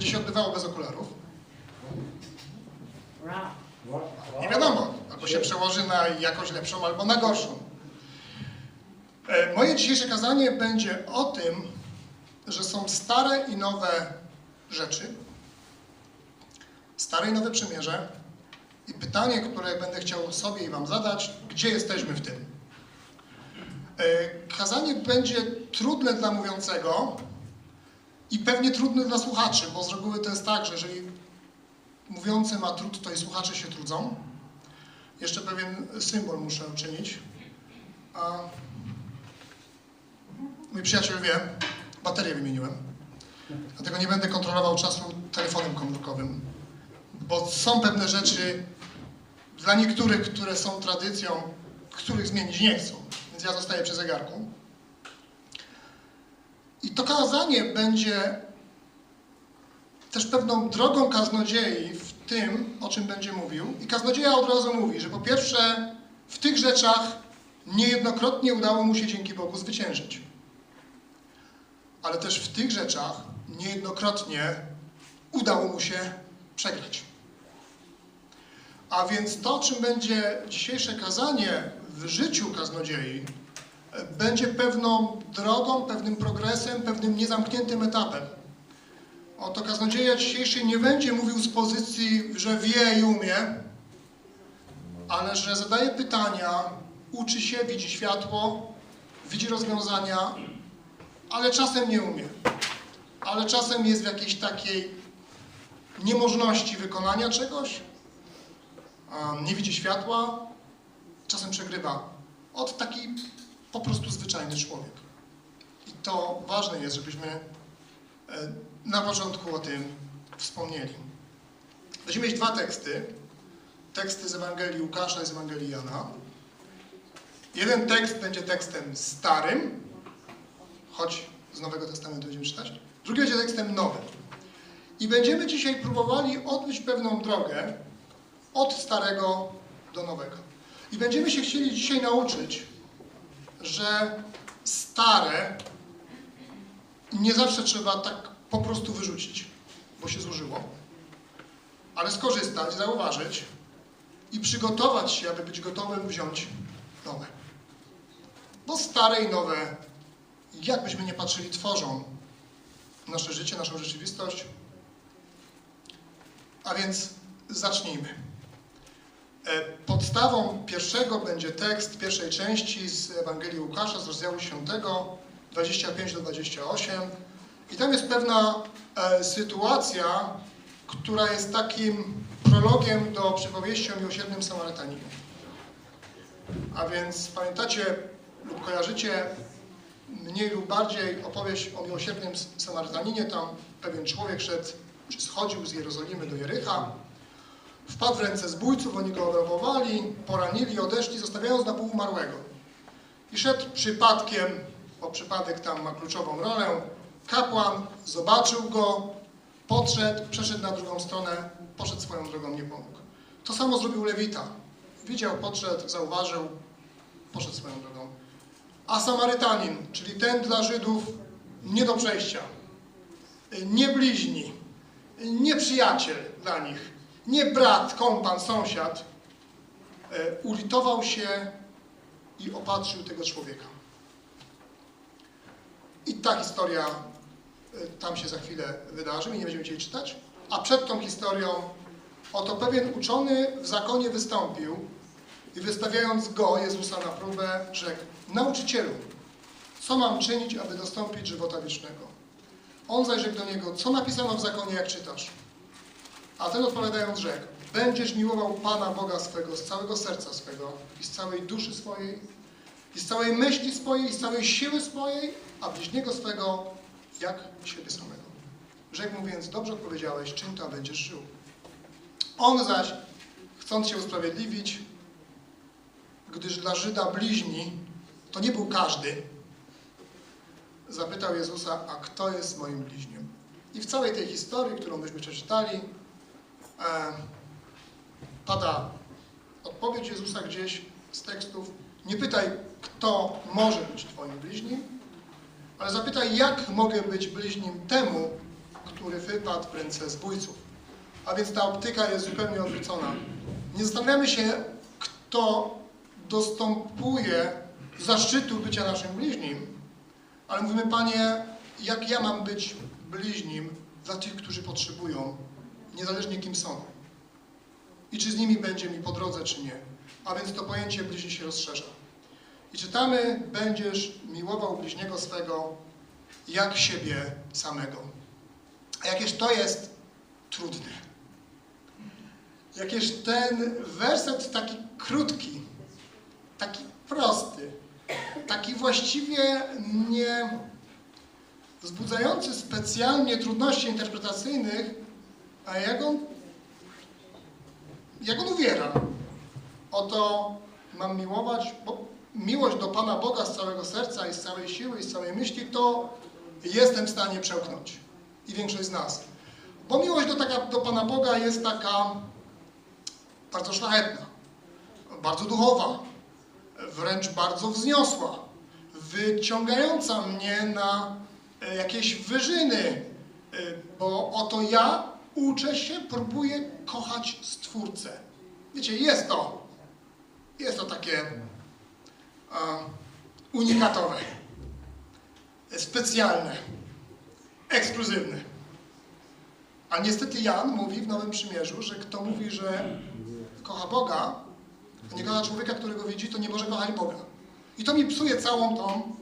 będzie się odbywało bez okularów. Nie wiadomo, albo się przełoży na jakoś lepszą, albo na gorszą. E, Moje dzisiejsze kazanie będzie o tym, że są stare i nowe rzeczy, stare i nowe przymierze i pytanie, które będę chciał sobie i Wam zadać, gdzie jesteśmy w tym? E, Kazanie będzie trudne dla mówiącego i pewnie trudne dla słuchaczy, bo z reguły to jest tak, że jeżeli mówiący ma trud, to i słuchacze się trudzą. Jeszcze pewien symbol muszę uczynić. A mój przyjaciel wie, baterię wymieniłem. Dlatego nie będę kontrolował czasu telefonem komórkowym, bo są pewne rzeczy dla niektórych, które są tradycją, których zmienić nie chcą. Więc ja zostaję przy zegarku. I to kazanie będzie też pewną drogą kaznodziei w tym, o czym będzie mówił. I kaznodzieja od razu mówi, że po pierwsze, w tych rzeczach niejednokrotnie udało mu się dzięki Bogu zwyciężyć. Ale też w tych rzeczach niejednokrotnie udało mu się przegrać. A więc to, czym będzie dzisiejsze kazanie w życiu kaznodziei, będzie pewną drogą, pewnym progresem, pewnym niezamkniętym etapem. Oto kaznodzieja dzisiejszy nie będzie mówił z pozycji, że wie i umie, ale że zadaje pytania, uczy się, widzi światło, widzi rozwiązania, ale czasem nie umie. Ale czasem jest w jakiejś takiej niemożności wykonania czegoś, nie widzi światła, czasem przegrywa. Od taki po prostu zwyczajny człowiek. I to ważne jest, żebyśmy e, na początku o tym wspomnieli. Będziemy mieć dwa teksty. Teksty z Ewangelii Łukasza i z Ewangelii Jana. Jeden tekst będzie tekstem starym, choć z Nowego Testamentu będziemy czytać. Drugi będzie tekstem nowym. I będziemy dzisiaj próbowali odbyć pewną drogę od starego do nowego. I będziemy się chcieli dzisiaj nauczyć, że stare nie zawsze trzeba tak po prostu wyrzucić, bo się zużyło, ale skorzystać, zauważyć i przygotować się, aby być gotowym wziąć nowe. Bo stare i nowe, jakbyśmy nie patrzyli, tworzą nasze życie, naszą rzeczywistość. A więc zacznijmy. E, Podstawą pierwszego będzie tekst pierwszej części z Ewangelii Łukasza z rozdziału 10, 25 do 28. I tam jest pewna e, sytuacja, która jest takim prologiem do przypowieści o miłosiernym Samarytaninie. A więc pamiętacie lub kojarzycie mniej lub bardziej opowieść o miłosiernym Samarytaninie. Tam pewien człowiek szedł, czy schodził z Jerozolimy do Jericha. Wpadł w ręce zbójców, oni go obrabowali, poranili, odeszli, zostawiając na pół umarłego. I szedł przypadkiem, bo przypadek tam ma kluczową rolę, kapłan zobaczył go, podszedł, przeszedł na drugą stronę, poszedł swoją drogą, nie pomógł. To samo zrobił Lewita. Widział, podszedł, zauważył, poszedł swoją drogą. A Samarytanin, czyli ten dla Żydów nie do przejścia, nie bliźni, nie przyjaciel dla nich, nie brat, kompan, sąsiad, e, ulitował się i opatrzył tego człowieka. I ta historia e, tam się za chwilę wydarzy, my nie będziemy chcieli czytać. A przed tą historią oto pewien uczony w zakonie wystąpił i wystawiając go, Jezusa na próbę, rzekł, nauczycielu, co mam czynić, aby dostąpić żywota wiecznego? On zaś rzekł do niego, co napisano w zakonie, jak czytasz? A ten odpowiadając rzekł, będziesz miłował Pana Boga swego z całego serca swego i z całej duszy swojej i z całej myśli swojej i z całej siły swojej, a bliźniego swego jak siebie samego. Rzekł mu więc, dobrze odpowiedziałeś, czym tam będziesz żył. On zaś, chcąc się usprawiedliwić, gdyż dla Żyda bliźni to nie był każdy, zapytał Jezusa, a kto jest moim bliźniem? I w całej tej historii, którą myśmy przeczytali, pada odpowiedź Jezusa gdzieś z tekstów. Nie pytaj, kto może być Twoim bliźnim, ale zapytaj, jak mogę być bliźnim temu, który wypadł w ręce zbójców. A więc ta optyka jest zupełnie odwrócona. Nie zastanawiamy się, kto dostępuje zaszczytu bycia naszym bliźnim, ale mówimy, Panie, jak ja mam być bliźnim dla tych, którzy potrzebują, niezależnie kim są. I czy z nimi będzie mi po drodze, czy nie. A więc to pojęcie bliźni się rozszerza. I czytamy, będziesz miłował bliźniego swego jak siebie samego. A jakież to jest trudne. Jakież ten werset taki krótki, taki prosty, taki właściwie nie wzbudzający specjalnie trudności interpretacyjnych, a jak on, jak on uwiera. Oto mam miłować, bo miłość do Pana Boga z całego serca i z całej siły i z całej myśli, to jestem w stanie przełknąć. I większość z nas. Bo miłość do, taka, do Pana Boga jest taka bardzo szlachetna, bardzo duchowa, wręcz bardzo wzniosła, wyciągająca mnie na e, jakieś wyżyny, e, bo oto ja uczę się, próbuję kochać Stwórcę. Wiecie, jest to, jest to takie unikatowe, specjalne, ekskluzywne. A niestety Jan mówi w Nowym Przymierzu, że kto mówi, że kocha Boga, a nie kocha człowieka, którego widzi, to nie może kochać Boga. I to mi psuje całą tą,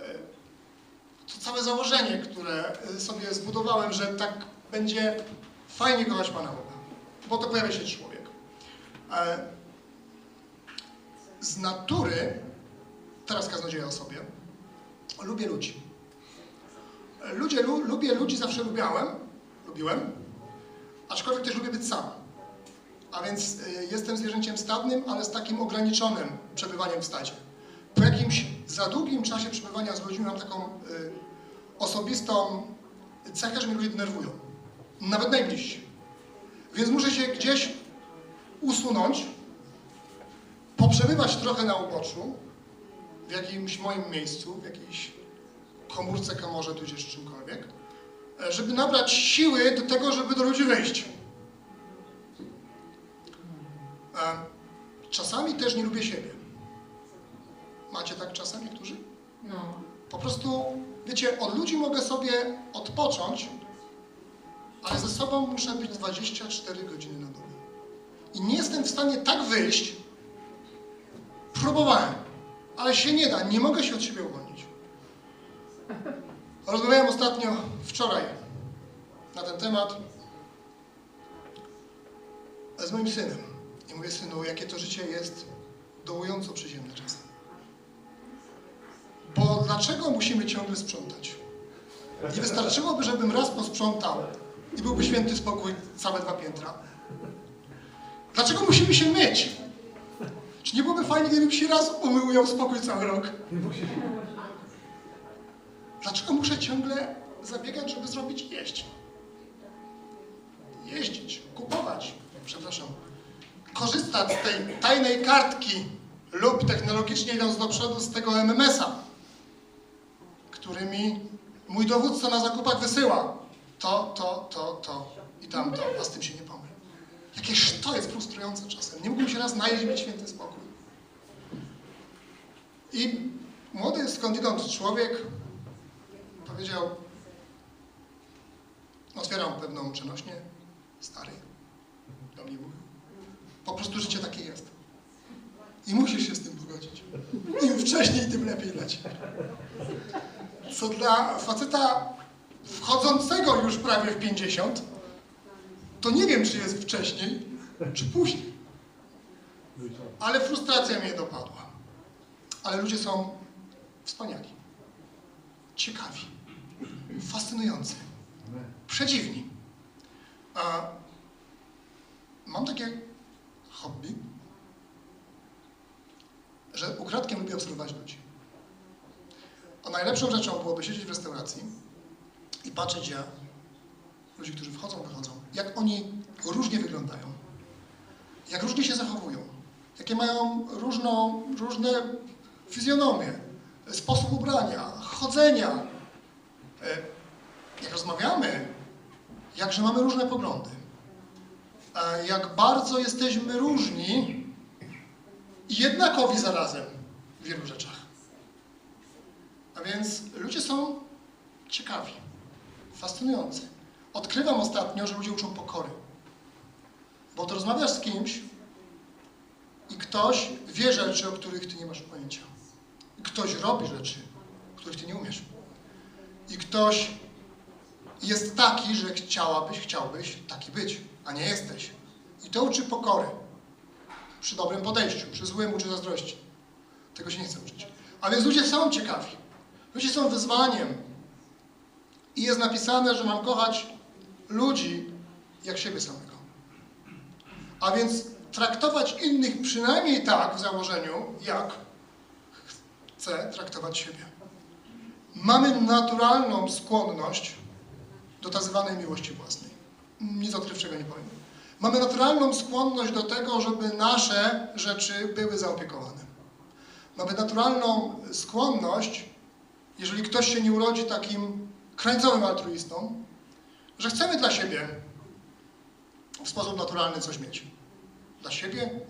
e, to całe założenie, które e, sobie zbudowałem, że tak będzie fajnie kochać Pana Boga. Bo to pojawia się człowiek. E, Z natury, teraz kaznodzieja o sobie, lubię ludzi. Ludzie, lu, lubię ludzi, zawsze lubiałem, lubiłem, aczkolwiek też lubię być sam. A więc y, jestem zwierzęciem stadnym, ale z takim ograniczonym przebywaniem w stadzie. Po jakimś za długim czasie przebywania z ludźmi mam taką y, osobistą cechę, że mnie ludzie denerwują. Nawet najbliżsi. Więc muszę się gdzieś usunąć, poprzebywać trochę na uboczu, w jakimś moim miejscu, w jakiejś komórce, komorze, tudzież czymkolwiek, e, żeby nabrać siły do tego, żeby do ludzi wejść. E, Czasami też nie lubię siebie. Macie tak czasem niektórzy? No. Po prostu, wiecie, od ludzi mogę sobie odpocząć, ale ze sobą muszę być 24 godziny na dobę. I nie jestem w stanie tak wyjść. Próbowałem, ale się nie da, nie mogę się od siebie uwolnić. Rozmawiałem ostatnio, wczoraj, na ten temat z moim synem. I mówię, synu, jakie to życie jest dołująco przyziemne czasem. Bo dlaczego musimy ciągle sprzątać? Nie wystarczyłoby, żebym raz posprzątał i byłby święty spokój całe dwa piętra. Dlaczego musimy się myć? Czy nie byłoby fajnie, gdybym się raz umył i spokój cały rok? Dlaczego muszę ciągle zabiegać, żeby zrobić jeść? Jeździć, kupować, przepraszam, korzystać z tej tajnej kartki lub technologicznie idąc do przodu z tego MMS-a, który mi mój dowódca na zakupach wysyła. To, to, to, to i tamto, a z tym się nie pomyl. Jakież to jest frustrujące czasem. Nie mógłbym się raz najeść mieć święty spokój. I młody skądinąd człowiek powiedział, otwieram pewną przenośnię, stary, do mnie mówił. Po prostu życie takie jest. I musisz się z tym pogodzić. Im wcześniej, tym lepiej dla ciebie. Co dla faceta wchodzącego już prawie w 50, to nie wiem, czy jest wcześniej, czy później. Ale frustracja mnie dopadła. Ale ludzie są wspaniali, ciekawi, fascynujący, przedziwni. A mam takie hobby, że ukradkiem lubię obserwować ludzi. A najlepszą rzeczą byłoby siedzieć w restauracji i patrzeć jak ludzi, którzy wchodzą, wychodzą, jak oni różnie wyglądają, jak różnie się zachowują, jakie mają różną, różne fizjonomię, sposób ubrania, chodzenia. E, Jak rozmawiamy, jakże mamy różne poglądy, jak bardzo jesteśmy różni i jednakowi zarazem w wielu rzeczach. A więc ludzie są ciekawi, fascynujący. Odkrywam ostatnio, że ludzie uczą pokory. Bo to rozmawiasz z kimś i ktoś wie rzeczy, o których ty nie masz pojęcia. I ktoś robi rzeczy, których ty nie umiesz. I ktoś jest taki, że chciałabyś, chciałbyś taki być, a nie jesteś. I to uczy pokory. Przy dobrym podejściu, przy złym uczy zazdrości. Tego się nie chce uczyć. A więc ludzie są ciekawi. Ludzie są wyzwaniem. I jest napisane, że mam kochać ludzi jak siebie samego. A więc traktować innych przynajmniej tak w założeniu, jak chcę traktować siebie. Mamy naturalną skłonność do tak zwanej miłości własnej. Nic odkrywczego nie powiem. Mamy naturalną skłonność do tego, żeby nasze rzeczy były zaopiekowane. Mamy naturalną skłonność, jeżeli ktoś się nie urodzi takim krańcowym altruistą, że chcemy dla siebie w sposób naturalny coś mieć. Dla siebie,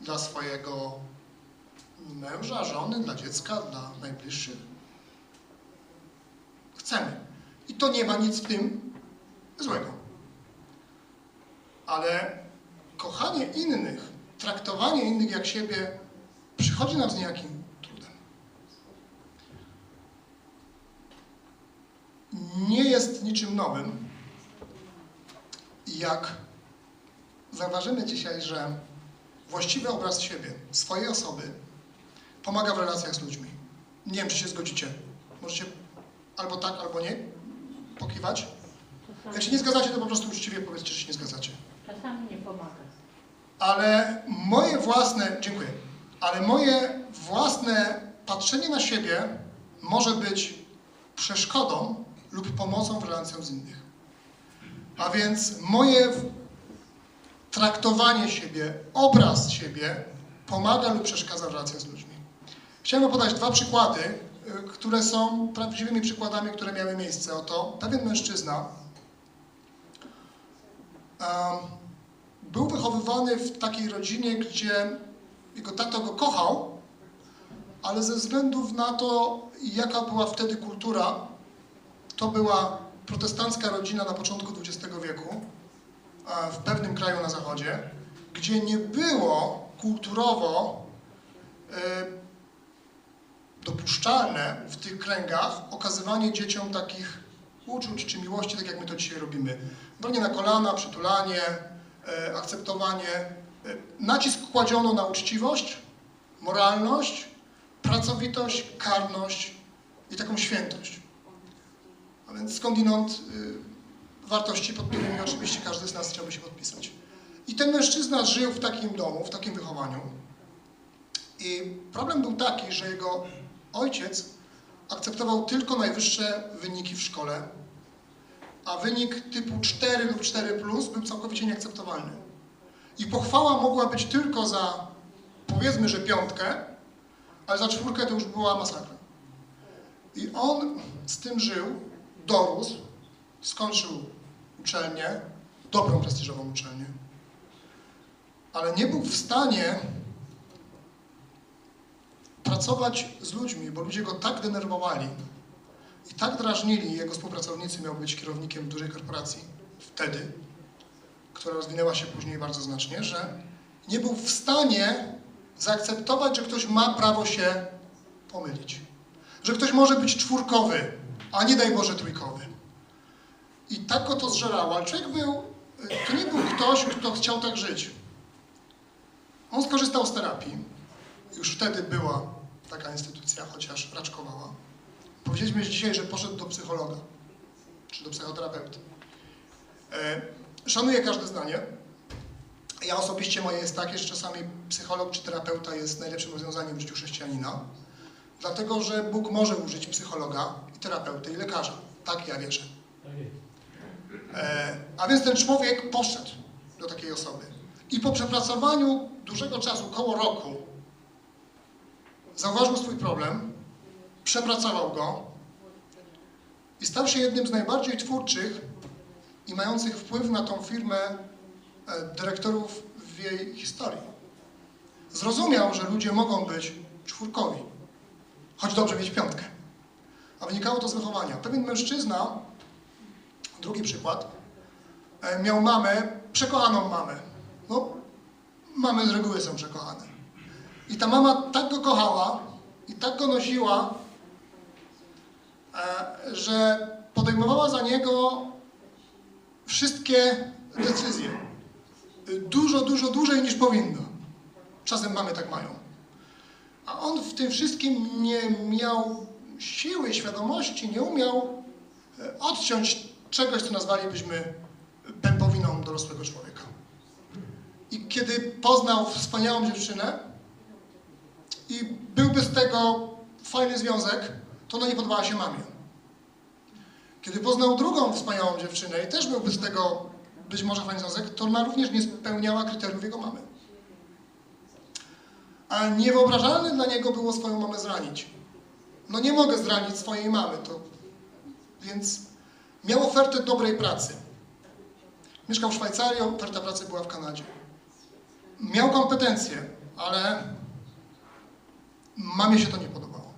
dla swojego męża, żony, dla dziecka, dla najbliższych. Chcemy. I to nie ma nic w tym złego. Ale kochanie innych, traktowanie innych jak siebie przychodzi nam z niejakim Nie jest niczym nowym, jak zauważymy dzisiaj, że właściwy obraz siebie, swojej osoby pomaga w relacjach z ludźmi. Nie wiem, czy się zgodzicie. Możecie albo tak, albo nie pokiwać. Jak się nie zgadzacie, to po prostu uczciwie powiedzcie, że się nie zgadzacie. Czasami nie pomaga. Ale moje własne, dziękuję, ale moje własne patrzenie na siebie może być przeszkodą lub pomocą w relacjach z innych. A więc moje traktowanie siebie, obraz siebie pomaga lub przeszkadza w relacjach z ludźmi. Chciałem podać dwa przykłady, y, które są prawdziwymi przykładami, które miały miejsce. Oto pewien mężczyzna był wychowywany w takiej rodzinie, gdzie jego tato go kochał, ale ze względów na to, jaka była wtedy kultura, to była protestancka rodzina na początku XX wieku, w pewnym kraju na zachodzie, gdzie nie było kulturowo e, dopuszczalne w tych kręgach okazywanie dzieciom takich uczuć czy miłości, tak jak my to dzisiaj robimy. Branie na kolana, przytulanie, e, akceptowanie. E, nacisk kładziono na uczciwość, moralność, pracowitość, karność i taką świętość. A więc skądinąd y, wartości, pod którymi oczywiście każdy z nas chciałby się podpisać. I ten mężczyzna żył w takim domu, w takim wychowaniu. I problem był taki, że jego ojciec akceptował tylko najwyższe wyniki w szkole, a wynik typu 4 lub 4 plus był całkowicie nieakceptowalny. I pochwała mogła być tylko za, powiedzmy, że piątkę, ale za czwórkę to już była masakra. I on z tym żył, dorósł, skończył uczelnię, dobrą, prestiżową uczelnię, ale nie był w stanie pracować z ludźmi, bo ludzie go tak denerwowali i tak drażnili, jego współpracownicy miał być kierownikiem dużej korporacji wtedy, która rozwinęła się później bardzo znacznie, że nie był w stanie zaakceptować, że ktoś ma prawo się pomylić. Że ktoś może być czwórkowy, a nie daj Boże trójkowy. I tak go to zżerało, ale człowiek był, to nie był ktoś, kto chciał tak żyć. On skorzystał z terapii. Już wtedy była taka instytucja, chociaż raczkowała. Powiedzieliśmy dzisiaj, że poszedł do psychologa, czy do psychoterapeuty. E, szanuję każde zdanie. Ja osobiście moje jest takie, że czasami psycholog czy terapeuta jest najlepszym rozwiązaniem w życiu chrześcijanina, dlatego że Bóg może użyć psychologa i terapeuty i lekarza. Tak ja wierzę. E, a więc ten człowiek poszedł do takiej osoby. I po przepracowaniu dużego czasu, koło roku, zauważył swój problem, przepracował go i stał się jednym z najbardziej twórczych i mających wpływ na tą firmę e, dyrektorów w jej historii. Zrozumiał, że ludzie mogą być czwórkowi, choć dobrze mieć piątkę. A wynikało to z wychowania. Pewien mężczyzna, drugi przykład, e, miał mamę, przekochaną mamę. No, mamy z reguły są przekochane. I ta mama tak go kochała i tak go nosiła, e, że podejmowała za niego wszystkie decyzje. Dużo, dużo dłużej niż powinna. Czasem mamy tak mają. A on w tym wszystkim nie miał siły, świadomości, nie umiał e, odciąć czegoś, co nazwalibyśmy pępowiną dorosłego człowieka. I kiedy poznał wspaniałą dziewczynę i byłby z tego fajny związek, to ona nie podobała się mamie. Kiedy poznał drugą wspaniałą dziewczynę i też byłby z tego być może fajny związek, to ona również nie spełniała kryteriów jego mamy. A niewyobrażalne dla niego było swoją mamę zranić. No nie mogę zranić swojej mamy, to... Więc miał ofertę dobrej pracy. Mieszkał w Szwajcarii, oferta pracy była w Kanadzie. Miał kompetencje, ale mamie się to nie podobało.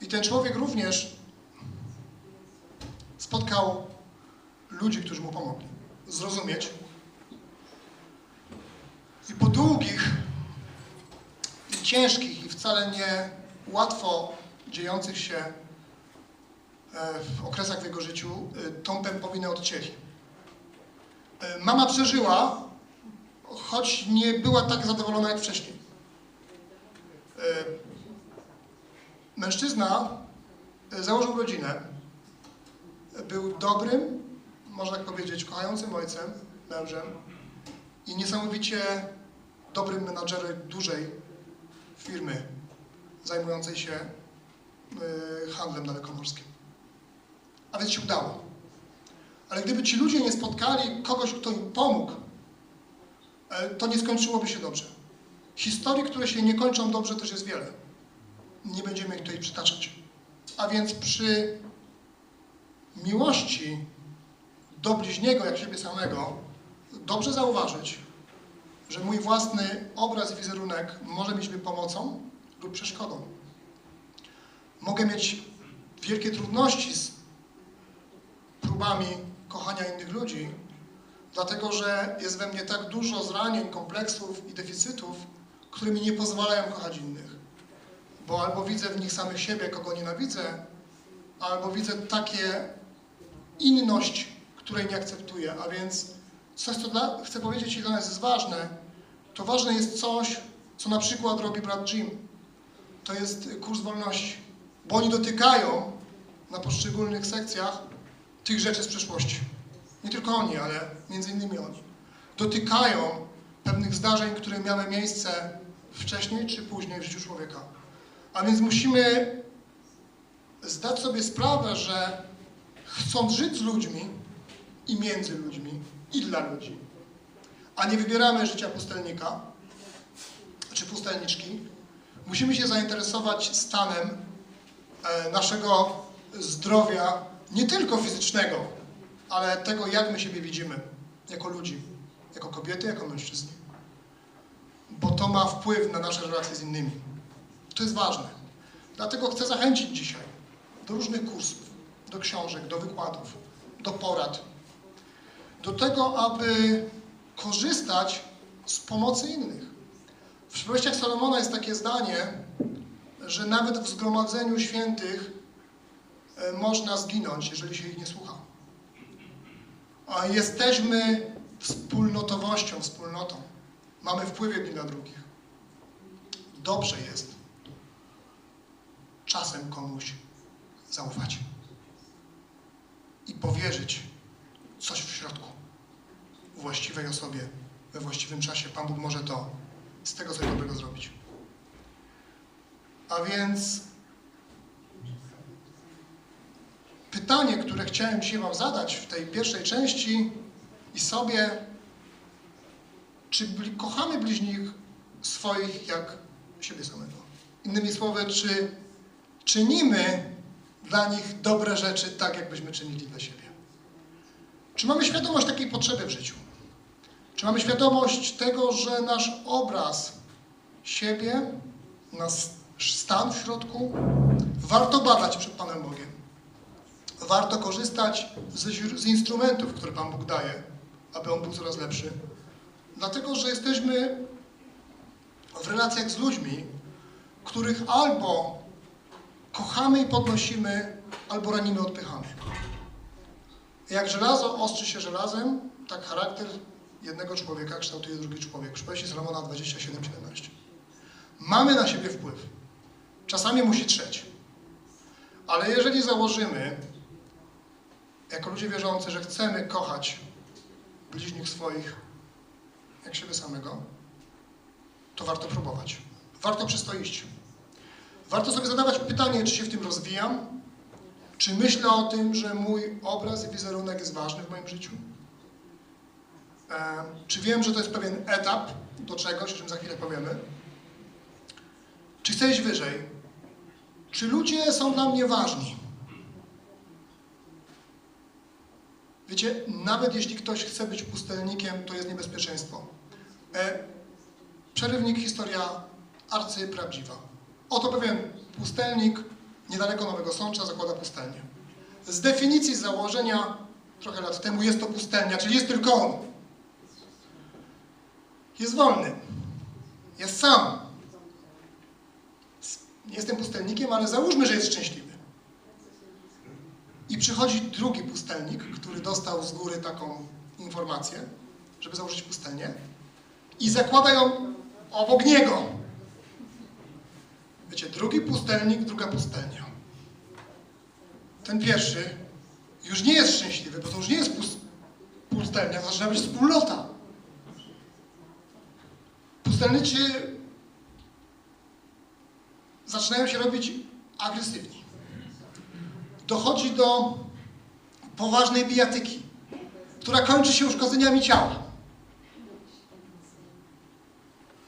I ten człowiek również spotkał ludzi, którzy mu pomogli zrozumieć. I po długich i ciężkich i wcale nie łatwo dziejących się e, w okresach w jego życiu e, tą pępowinę odcięli. E, Mama przeżyła, choć nie była tak zadowolona jak wcześniej. Mężczyzna założył rodzinę. Był dobrym, można tak powiedzieć, kochającym ojcem, mężem i niesamowicie dobrym menadżerem dużej firmy zajmującej się e, handlem dalekomorskim. A więc się udało. Ale gdyby ci ludzie nie spotkali kogoś, kto im pomógł, e, to nie skończyłoby się dobrze. Historii, które się nie kończą dobrze, też jest wiele. Nie będziemy ich tutaj przytaczać. A więc przy miłości do bliźniego jak siebie samego, dobrze zauważyć, że mój własny obraz i wizerunek może być mi pomocą lub przeszkodą. Mogę mieć wielkie trudności z próbami kochania innych ludzi, dlatego że jest we mnie tak dużo zranień, kompleksów i deficytów, które mi nie pozwalają kochać innych. Bo albo widzę w nich samych siebie, kogo nienawidzę, albo widzę takie inność, której nie akceptuję. A więc coś, co dla, chcę powiedzieć i dla nas jest ważne, to ważne jest coś, co na przykład robi brat Jim. To jest kurs wolności. Bo oni dotykają na poszczególnych sekcjach tych rzeczy z przeszłości. Nie tylko oni, ale między innymi oni. Dotykają pewnych zdarzeń, które miały miejsce wcześniej czy później w życiu człowieka. A więc musimy zdać sobie sprawę, że chcąc żyć z ludźmi i między ludźmi i dla ludzi, a nie wybieramy życia pustelnika czy pustelniczki, musimy się zainteresować stanem e, naszego zdrowia, nie tylko fizycznego, ale tego, jak my siebie widzimy jako ludzi, jako kobiety, jako mężczyzn. Bo to ma wpływ na nasze relacje z innymi. To jest ważne. Dlatego chcę zachęcić dzisiaj do różnych kursów, do książek, do wykładów, do porad, do tego, aby korzystać z pomocy innych. W przypowieściach Salomona jest takie zdanie, że nawet w zgromadzeniu świętych e, można zginąć, jeżeli się ich nie słucha. A jesteśmy wspólnotowością, wspólnotą. Mamy wpływ jedni na drugich. Dobrze jest czasem komuś zaufać i powierzyć coś w środku właściwej osobie we właściwym czasie. Pan Bóg może to z tego coś dobrego zrobić. A więc pytanie, które chciałem dzisiaj Wam zadać w tej pierwszej części i sobie, czy kochamy bliźnich swoich jak siebie samego? Innymi słowy, czy czynimy dla nich dobre rzeczy tak, jakbyśmy czynili dla siebie? Czy mamy świadomość takiej potrzeby w życiu? Czy mamy świadomość tego, że nasz obraz siebie, nasz stan w środku, warto badać przed Panem Bogiem? Warto korzystać z, z instrumentów, które Pan Bóg daje, aby on był coraz lepszy. Dlatego, że jesteśmy w relacjach z ludźmi, których albo kochamy i podnosimy, albo ranimy, odpychamy. Jak żelazo ostrzy się żelazem, tak charakter jednego człowieka kształtuje drugi człowiek. Przypowieści z Romana 27-17. Mamy na siebie wpływ. Czasami musi trzeć. Ale jeżeli założymy, jako ludzie wierzący, że chcemy kochać bliźnich swoich jak siebie samego, to warto próbować. Warto przystoić. Warto sobie zadawać pytanie, czy się w tym rozwijam, czy myślę o tym, że mój obraz i wizerunek jest ważny w moim życiu? Czy wiem, że to jest pewien etap do czegoś, o czym za chwilę powiemy? Czy chcę iść wyżej? Czy ludzie są dla mnie ważni? Wiecie, nawet jeśli ktoś chce być pustelnikiem, to jest niebezpieczeństwo. E, przerywnik, historia arcyprawdziwa. Oto pewien pustelnik niedaleko Nowego Sącza zakłada pustelnię. Z definicji, z założenia trochę lat temu jest to pustelnia, czyli jest tylko on. Jest wolny. Jest sam. Jestem pustelnikiem, ale załóżmy, że jest szczęśliwy. I przychodzi drugi pustelnik, który dostał z góry taką informację, żeby założyć pustelnię i zakłada ją obok niego. Wiecie, drugi pustelnik, druga pustelnia. Ten pierwszy już nie jest szczęśliwy, bo to już nie jest pus- pustelnia, to zaczyna być wspólnota. Pustelnicy zaczynają się robić agresywni. Dochodzi do poważnej bijatyki, która kończy się uszkodzeniami ciała.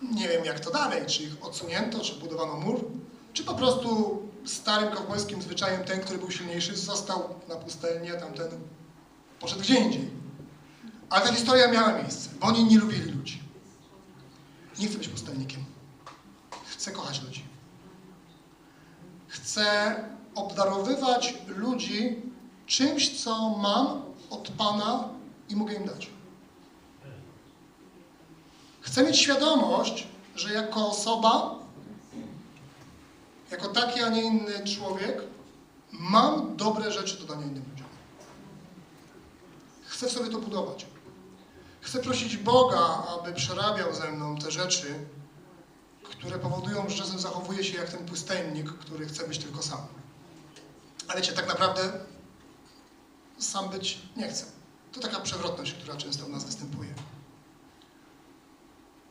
Nie wiem jak to dalej, czy ich odsunięto, czy budowano mur, czy po prostu starym kowbojskim zwyczajem ten, który był silniejszy, został na pustelni, a tamten poszedł gdzie indziej. Ale ta historia miała miejsce, bo oni nie lubili ludzi. Nie chcę być pustelnikiem. Chcę kochać ludzi. Chcę obdarowywać ludzi czymś, co mam od Pana i mogę im dać. Chcę mieć świadomość, że jako osoba, jako taki, a nie inny człowiek, mam dobre rzeczy do dania innym ludziom. Chcę sobie to budować. Chcę prosić Boga, aby przerabiał ze mną te rzeczy, które powodują, że czasem zachowuję się jak ten pustelnik, który chce być tylko sam. Ale wiecie, tak naprawdę sam być nie chcę. To taka przewrotność, która często u nas występuje.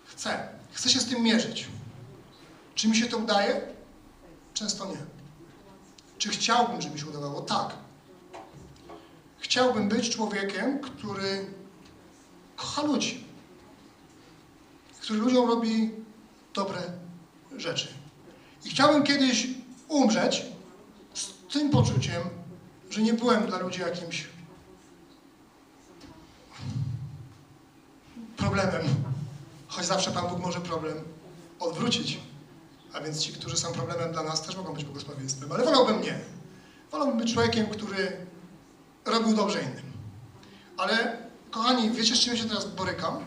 Chcę. Chcę się z tym mierzyć. Czy mi się to udaje? Często nie. Czy chciałbym, żeby mi się udawało? Tak. Chciałbym być człowiekiem, który kocha ludzi. Który ludziom robi dobre rzeczy. I chciałbym kiedyś umrzeć z tym poczuciem, że nie byłem dla ludzi jakimś problemem, choć zawsze Pan Bóg może problem odwrócić. A więc ci, którzy są problemem dla nas, też mogą być błogosławieństwem. Ale wolałbym nie. Wolałbym być człowiekiem, który robił dobrze innym. Ale, kochani, wiecie, z czym się teraz borykam?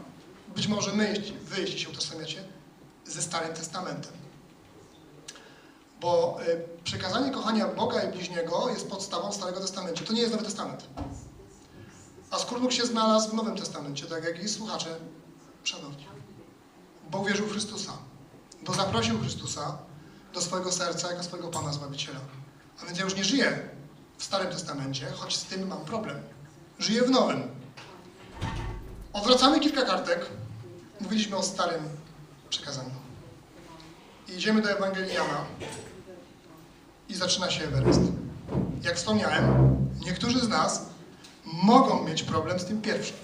Być może my, wy, jeśli się utożsamiacie, ze Starym Testamentem. Bo y, przekazanie kochania Boga i bliźniego jest podstawą Starego Testamentu. To nie jest Nowy Testament. A Skórnuk się znalazł w Nowym Testamencie, tak jak i słuchacze szanowni. Bo uwierzył w Chrystusa. Bo zaprosił Chrystusa do swojego serca jako swojego Pana Zbawiciela. A więc ja już nie żyję w Starym Testamencie, choć z tym mam problem. Żyję w Nowym. Odwracamy kilka kartek. Mówiliśmy o Starym przekazaniu. I idziemy do Ewangelii Jana i zaczyna się Everest. Jak wspomniałem, niektórzy z nas mogą mieć problem z tym pierwszym.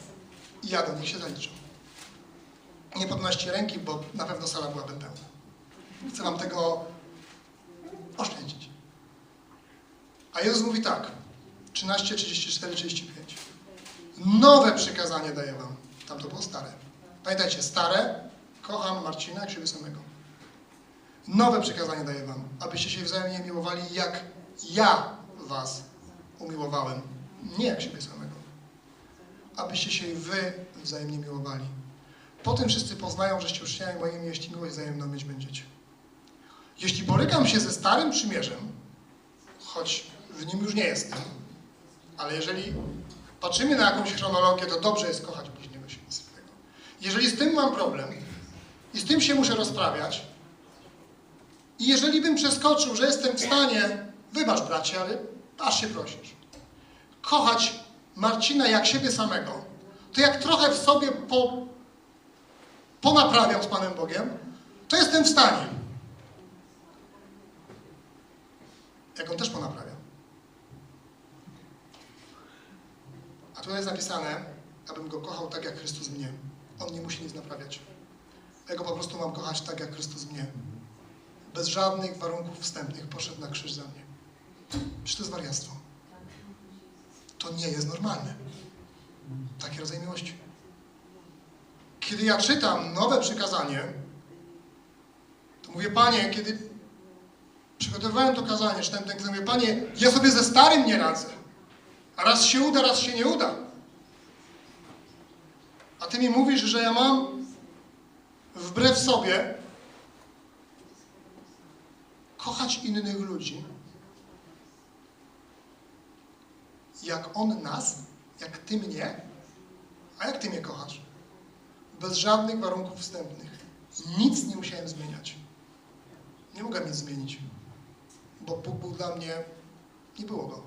I ja do nich się zaliczę. Nie podnoście ręki, bo na pewno sala byłaby pełna. Chcę wam tego oszczędzić. A Jezus mówi tak, 13, 34, 35. Nowe przykazanie daję wam. Tam to było stare. Pamiętajcie, stare, kocham Marcina jak siebie samego. Nowe przykazanie daję wam, abyście się wzajemnie miłowali, jak ja was umiłowałem. Nie jak siebie samego. Abyście się wy wzajemnie miłowali. Potem wszyscy poznają, żeście uczniami moimi, jeśli miłość wzajemną mieć będziecie. Jeśli borykam się ze Starym Przymierzem, choć w nim już nie jestem, ale jeżeli patrzymy na jakąś chronologię, to dobrze jest kochać bliźniego. Jeżeli z tym mam problem i z tym się muszę rozprawiać, i jeżeli bym przeskoczył, że jestem w stanie, wybacz bracie, ale aż się prosisz, kochać Marcina jak siebie samego, to jak trochę w sobie po, ponaprawiam z Panem Bogiem, to jestem w stanie. Jak on też ponaprawia. A tutaj jest napisane, abym go kochał tak jak Chrystus mnie. On nie musi nic naprawiać. Ja go po prostu mam kochać tak jak Chrystus mnie. Bez żadnych warunków wstępnych poszedł na krzyż za mnie. Czy to jest wariactwo? To nie jest normalne. Taki rodzaj miłości. Kiedy ja czytam nowe przykazanie, to mówię, Panie, kiedy przygotowywałem to kazanie, czytałem ten mówię, Panie, ja sobie ze starym nie radzę. Raz się uda, raz się nie uda. Ty mi mówisz, że ja mam wbrew sobie kochać innych ludzi, jak On nas, jak Ty mnie, a jak Ty mnie kochasz? Bez żadnych warunków wstępnych. Nic nie musiałem zmieniać. Nie mogłem nic zmienić, bo Bóg był dla mnie, nie było Go.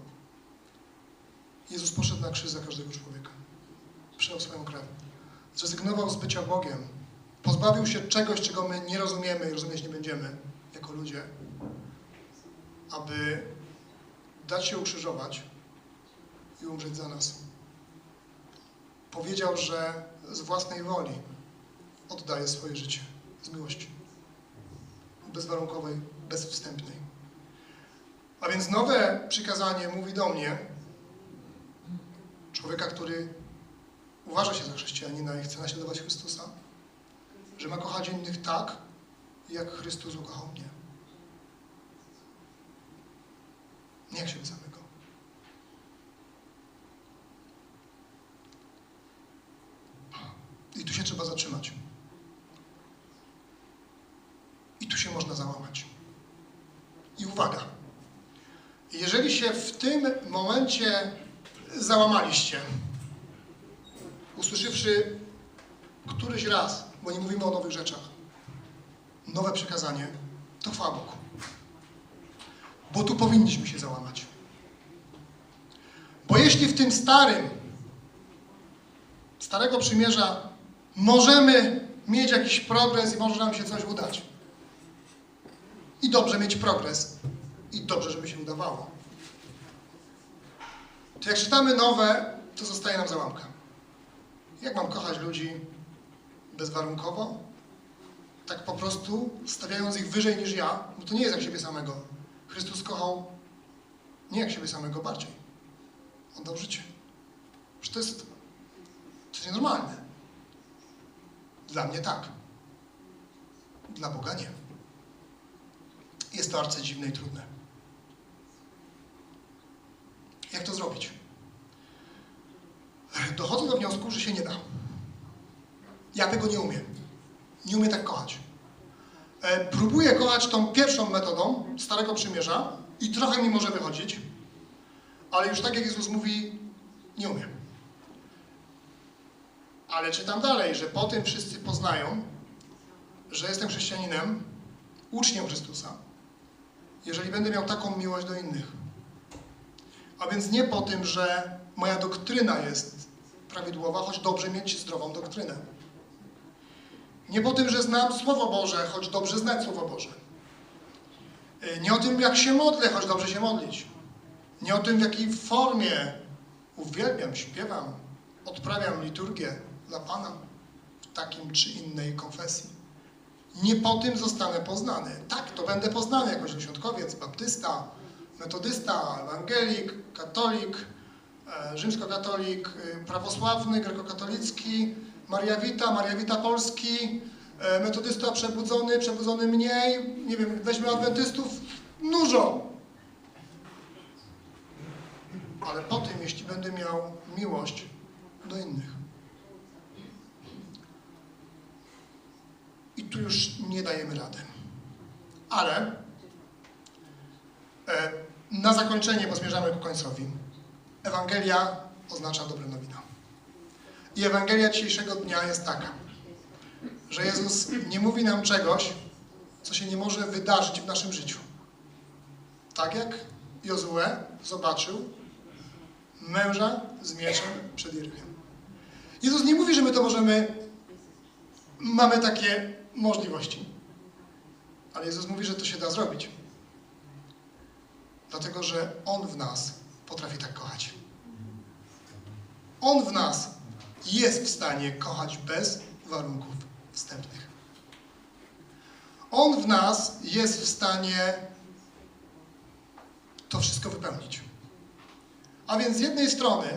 Jezus poszedł na krzyż za każdego człowieka. Przelał swoją krew. Zrezygnował z bycia Bogiem. Pozbawił się czegoś, czego my nie rozumiemy i rozumieć nie będziemy jako ludzie, aby dać się ukrzyżować i umrzeć za nas. Powiedział, że z własnej woli oddaje swoje życie z miłości. Bezwarunkowej, bezwstępnej. A więc nowe przykazanie mówi do mnie, człowieka, który uważa się za chrześcijanina i chce naśladować Chrystusa, że ma kochać innych tak, jak Chrystus ukochał mnie. Nie jak siebie samego. I tu się trzeba zatrzymać. I tu się można załamać. I uwaga. Jeżeli się w tym momencie załamaliście, usłyszawszy któryś raz, bo nie mówimy o nowych rzeczach, nowe przekazanie, to chwała Bogu. Bo tu powinniśmy się załamać. Bo jeśli w tym starym, starego przymierza możemy mieć jakiś progres i może nam się coś udać. I dobrze mieć progres. I dobrze, żeby się udawało. To jak czytamy nowe, to zostaje nam załamka. Jak mam kochać ludzi bezwarunkowo? Tak po prostu, stawiając ich wyżej niż ja, bo to nie jest jak siebie samego. Chrystus kochał nie jak siebie samego, bardziej. On dał życie. Że to jest, jest nienormalne. Dla mnie tak. Dla Boga nie. Jest to arcydziwne i trudne. Jak to zrobić? Dochodzę do wniosku, że się nie da. Ja tego nie umiem. Nie umiem tak kochać. E, próbuję kochać tą pierwszą metodą Starego Przymierza i trochę mi może wychodzić, ale już tak jak Jezus mówi, nie umiem. Ale czytam dalej, że po tym wszyscy poznają, że jestem chrześcijaninem, uczniem Chrystusa, jeżeli będę miał taką miłość do innych. A więc nie po tym, że moja doktryna jest prawidłowa, choć dobrze mieć zdrową doktrynę. Nie po tym, że znam Słowo Boże, choć dobrze znać Słowo Boże. Nie o tym, jak się modlę, choć dobrze się modlić. Nie o tym, w jakiej formie uwielbiam, śpiewam, odprawiam liturgię dla Pana w takim czy innej konfesji. Nie po tym zostanę poznany. Tak, to będę poznany jako świątkowiec, baptysta, metodysta, ewangelik, katolik, rzymskokatolik, y, prawosławny, grekokatolicki, Maria Wita, Maria Wita Polski, e, metodysta przebudzony, przebudzony mniej, nie wiem, weźmy adwentystów, dużo. Ale po tym, jeśli będę miał miłość do innych. I tu już nie dajemy rady. Ale e, na zakończenie, bo zmierzamy ku końcowi. Ewangelia oznacza dobre nowina. I Ewangelia dzisiejszego dnia jest taka, że Jezus nie mówi nam czegoś, co się nie może wydarzyć w naszym życiu. Tak jak Jozue zobaczył męża z mieczem przed Jerychem. Jezus nie mówi, że my to możemy, mamy takie możliwości. Ale Jezus mówi, że to się da zrobić. Dlatego, że On w nas potrafi tak kochać. On w nas jest w stanie kochać bez warunków wstępnych. On w nas jest w stanie to wszystko wypełnić. A więc z jednej strony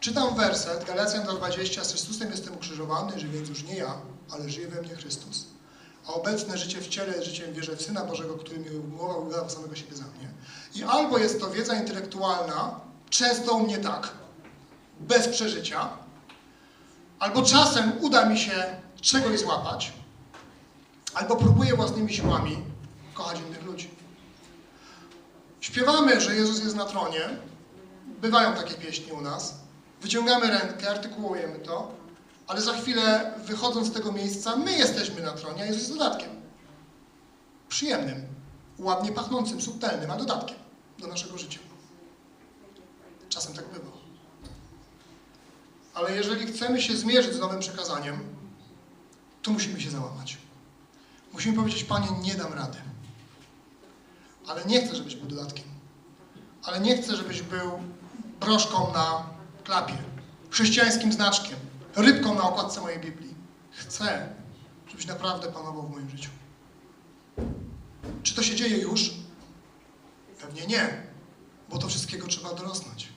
czytam werset Galacjan 2,20 z Chrystusem jestem ukrzyżowany, że więc już nie ja, ale żyje we mnie Chrystus. A obecne życie w ciele jest życiem w wierze w Syna Bożego, który mi i wydał samego siebie za mnie. I albo jest to wiedza intelektualna, często u mnie tak, bez przeżycia, albo czasem uda mi się czegoś złapać, albo próbuję własnymi siłami kochać innych ludzi. Śpiewamy, że Jezus jest na tronie, bywają takie pieśni u nas, wyciągamy rękę, artykułujemy to, ale za chwilę, wychodząc z tego miejsca, my jesteśmy na tronie, a Jezus jest dodatkiem. Przyjemnym, ładnie pachnącym, subtelnym, a dodatkiem do naszego życia. Czasem tak bywa. Ale jeżeli chcemy się zmierzyć z nowym przekazaniem, to musimy się załamać. Musimy powiedzieć, Panie, nie dam rady. Ale nie chcę, żebyś był dodatkiem. Ale nie chcę, żebyś był broszką na klapie, chrześcijańskim znaczkiem, rybką na okładce mojej Biblii. Chcę, żebyś naprawdę panował w moim życiu. Czy to się dzieje już? Pewnie nie, bo to wszystkiego trzeba dorosnąć.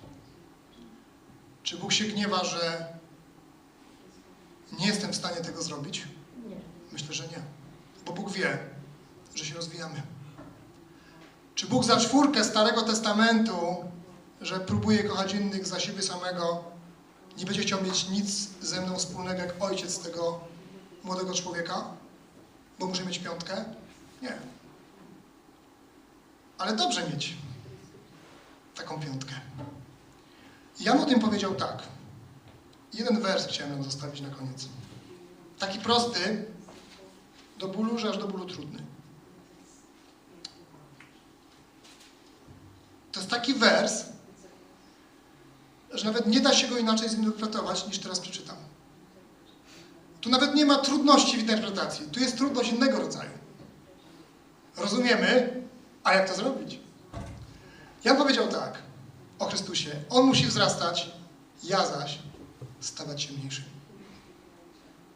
Czy Bóg się gniewa, że nie jestem w stanie tego zrobić? Nie. Myślę, że nie. Bo Bóg wie, że się rozwijamy. Czy Bóg za czwórkę Starego Testamentu, że próbuje kochać innych za siebie samego, nie będzie chciał mieć nic ze mną wspólnego jak ojciec tego młodego człowieka? Bo muszę mieć piątkę? Nie. Ale dobrze mieć taką piątkę. Jan o tym powiedział tak. Jeden wers chciałem nam zostawić na koniec. Taki prosty, do bólu, że aż do bólu trudny. To jest taki wers, że nawet nie da się go inaczej zinterpretować, niż teraz przeczytam. Tu nawet nie ma trudności w interpretacji. Tu jest trudność innego rodzaju. Rozumiemy, a jak to zrobić? Jan powiedział tak o Chrystusie. On musi wzrastać, ja zaś stawać się mniejszym.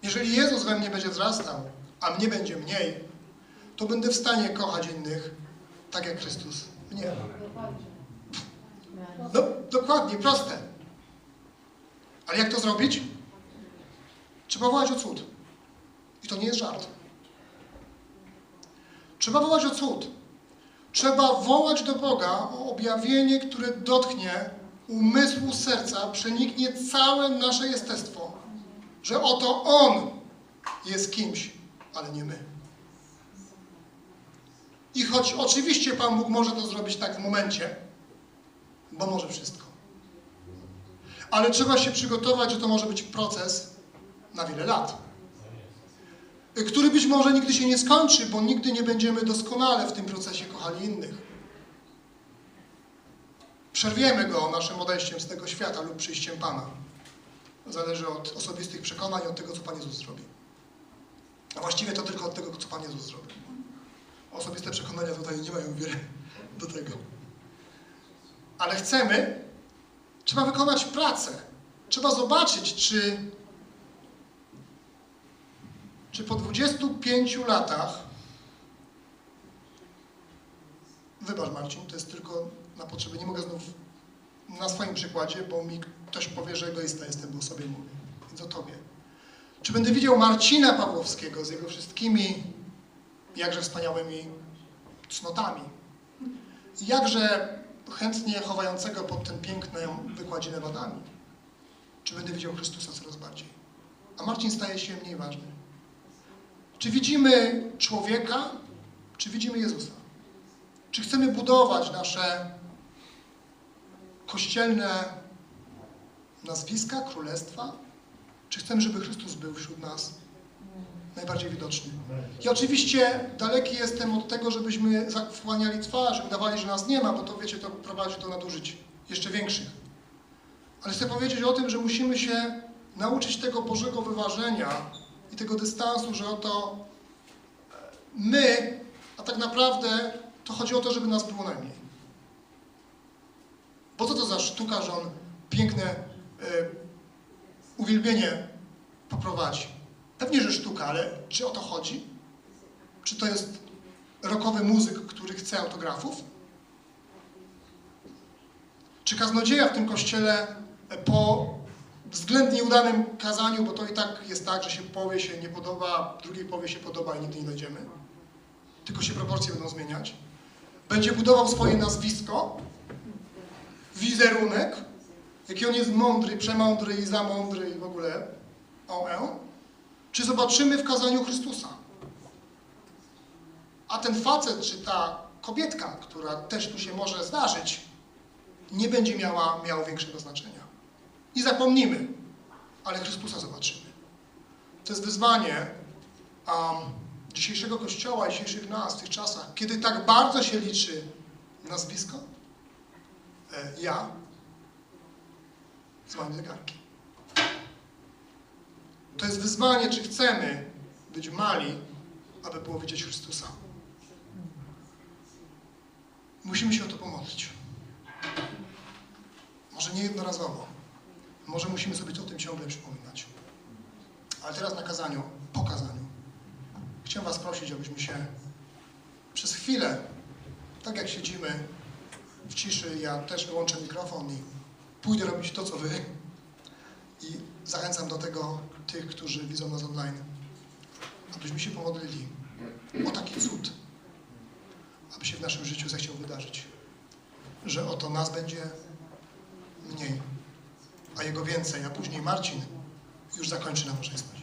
Jeżeli Jezus we mnie będzie wzrastał, a mnie będzie mniej, to będę w stanie kochać innych tak jak Chrystus mnie. No, dokładnie, proste. Ale jak to zrobić? Trzeba wołać o cud. I to nie jest żart. Trzeba wołać o cud. Trzeba wołać do Boga o objawienie, które dotknie umysłu serca, przeniknie całe nasze jestestwo. Że oto On jest kimś, ale nie my. I choć oczywiście Pan Bóg może to zrobić tak w momencie, bo może wszystko. Ale trzeba się przygotować, że to może być proces na wiele lat. Który być może nigdy się nie skończy, bo nigdy nie będziemy doskonale w tym procesie kochali innych. Przerwiemy go naszym odejściem z tego świata lub przyjściem Pana. Zależy od osobistych przekonań, od tego, co Pan Jezus zrobi. A właściwie to tylko od tego, co Pan Jezus zrobi. Osobiste przekonania tutaj nie mają wiele do tego. Ale chcemy, trzeba wykonać pracę. Trzeba zobaczyć, czy, czy po 25 latach, wybacz Marcin, to jest tylko na potrzeby, nie mogę znów na swoim przykładzie, bo mi ktoś powie, że egoista jestem, bo sobie mówię. Więc o tobie. Czy będę widział Marcina Pawłowskiego z jego wszystkimi jakże wspaniałymi cnotami? Jakże chętnie chowającego pod ten piękną wykładzinę wadami? Czy będę widział Chrystusa coraz bardziej? A Marcin staje się mniej ważny. Czy widzimy człowieka, czy widzimy Jezusa? Czy chcemy budować nasze kościelne nazwiska, królestwa? Czy chcemy, żeby Chrystus był wśród nas najbardziej widoczny? I oczywiście daleki jestem od tego, żebyśmy zakłaniali twarz, udawali, że nas nie ma, bo to wiecie, to prowadzi do nadużyć jeszcze większych. Ale chcę powiedzieć o tym, że musimy się nauczyć tego Bożego wyważenia i tego dystansu, że oto my, a tak naprawdę to chodzi o to, żeby nas było najmniej. Po co to za sztuka, że on piękne y, uwielbienie poprowadzi? Pewnie, że sztuka, ale czy o to chodzi? Czy to jest rokowy muzyk, który chce autografów? Czy kaznodzieja w tym kościele e, po względnie udanym kazaniu, bo to i tak jest tak, że się powie się nie podoba, drugiej powie się podoba i nigdy nie dojdziemy, tylko się proporcje będą zmieniać, będzie budował swoje nazwisko, wizerunek, jaki on jest mądry, przemądry i za mądry i w ogóle? OE, czy zobaczymy w kazaniu Chrystusa? A ten facet, czy ta kobietka, która też tu się może zdarzyć, nie będzie miała, miała większego znaczenia. I zapomnimy, ale Chrystusa zobaczymy. To jest wyzwanie um, dzisiejszego Kościoła, dzisiejszych nas w tych czasach, kiedy tak bardzo się liczy nazwisko, e, ja z moim. To jest wyzwanie, czy chcemy być mali, aby było widzieć Chrystusa. Musimy się o to pomodlić. Może nie jednorazowo. Może musimy sobie o tym ciągle przypominać. Ale teraz na kazaniu, po kazaniu, chciałem Was prosić, abyśmy się przez chwilę, tak jak siedzimy w ciszy, ja też wyłączę mikrofon i pójdę robić to, co Wy. I zachęcam do tego tych, którzy widzą nas online, abyśmy się pomodlili o taki cud, aby się w naszym życiu zechciał wydarzyć. Że oto nas będzie mniej, a jego więcej, a później Marcin już zakończy nabożeństwo.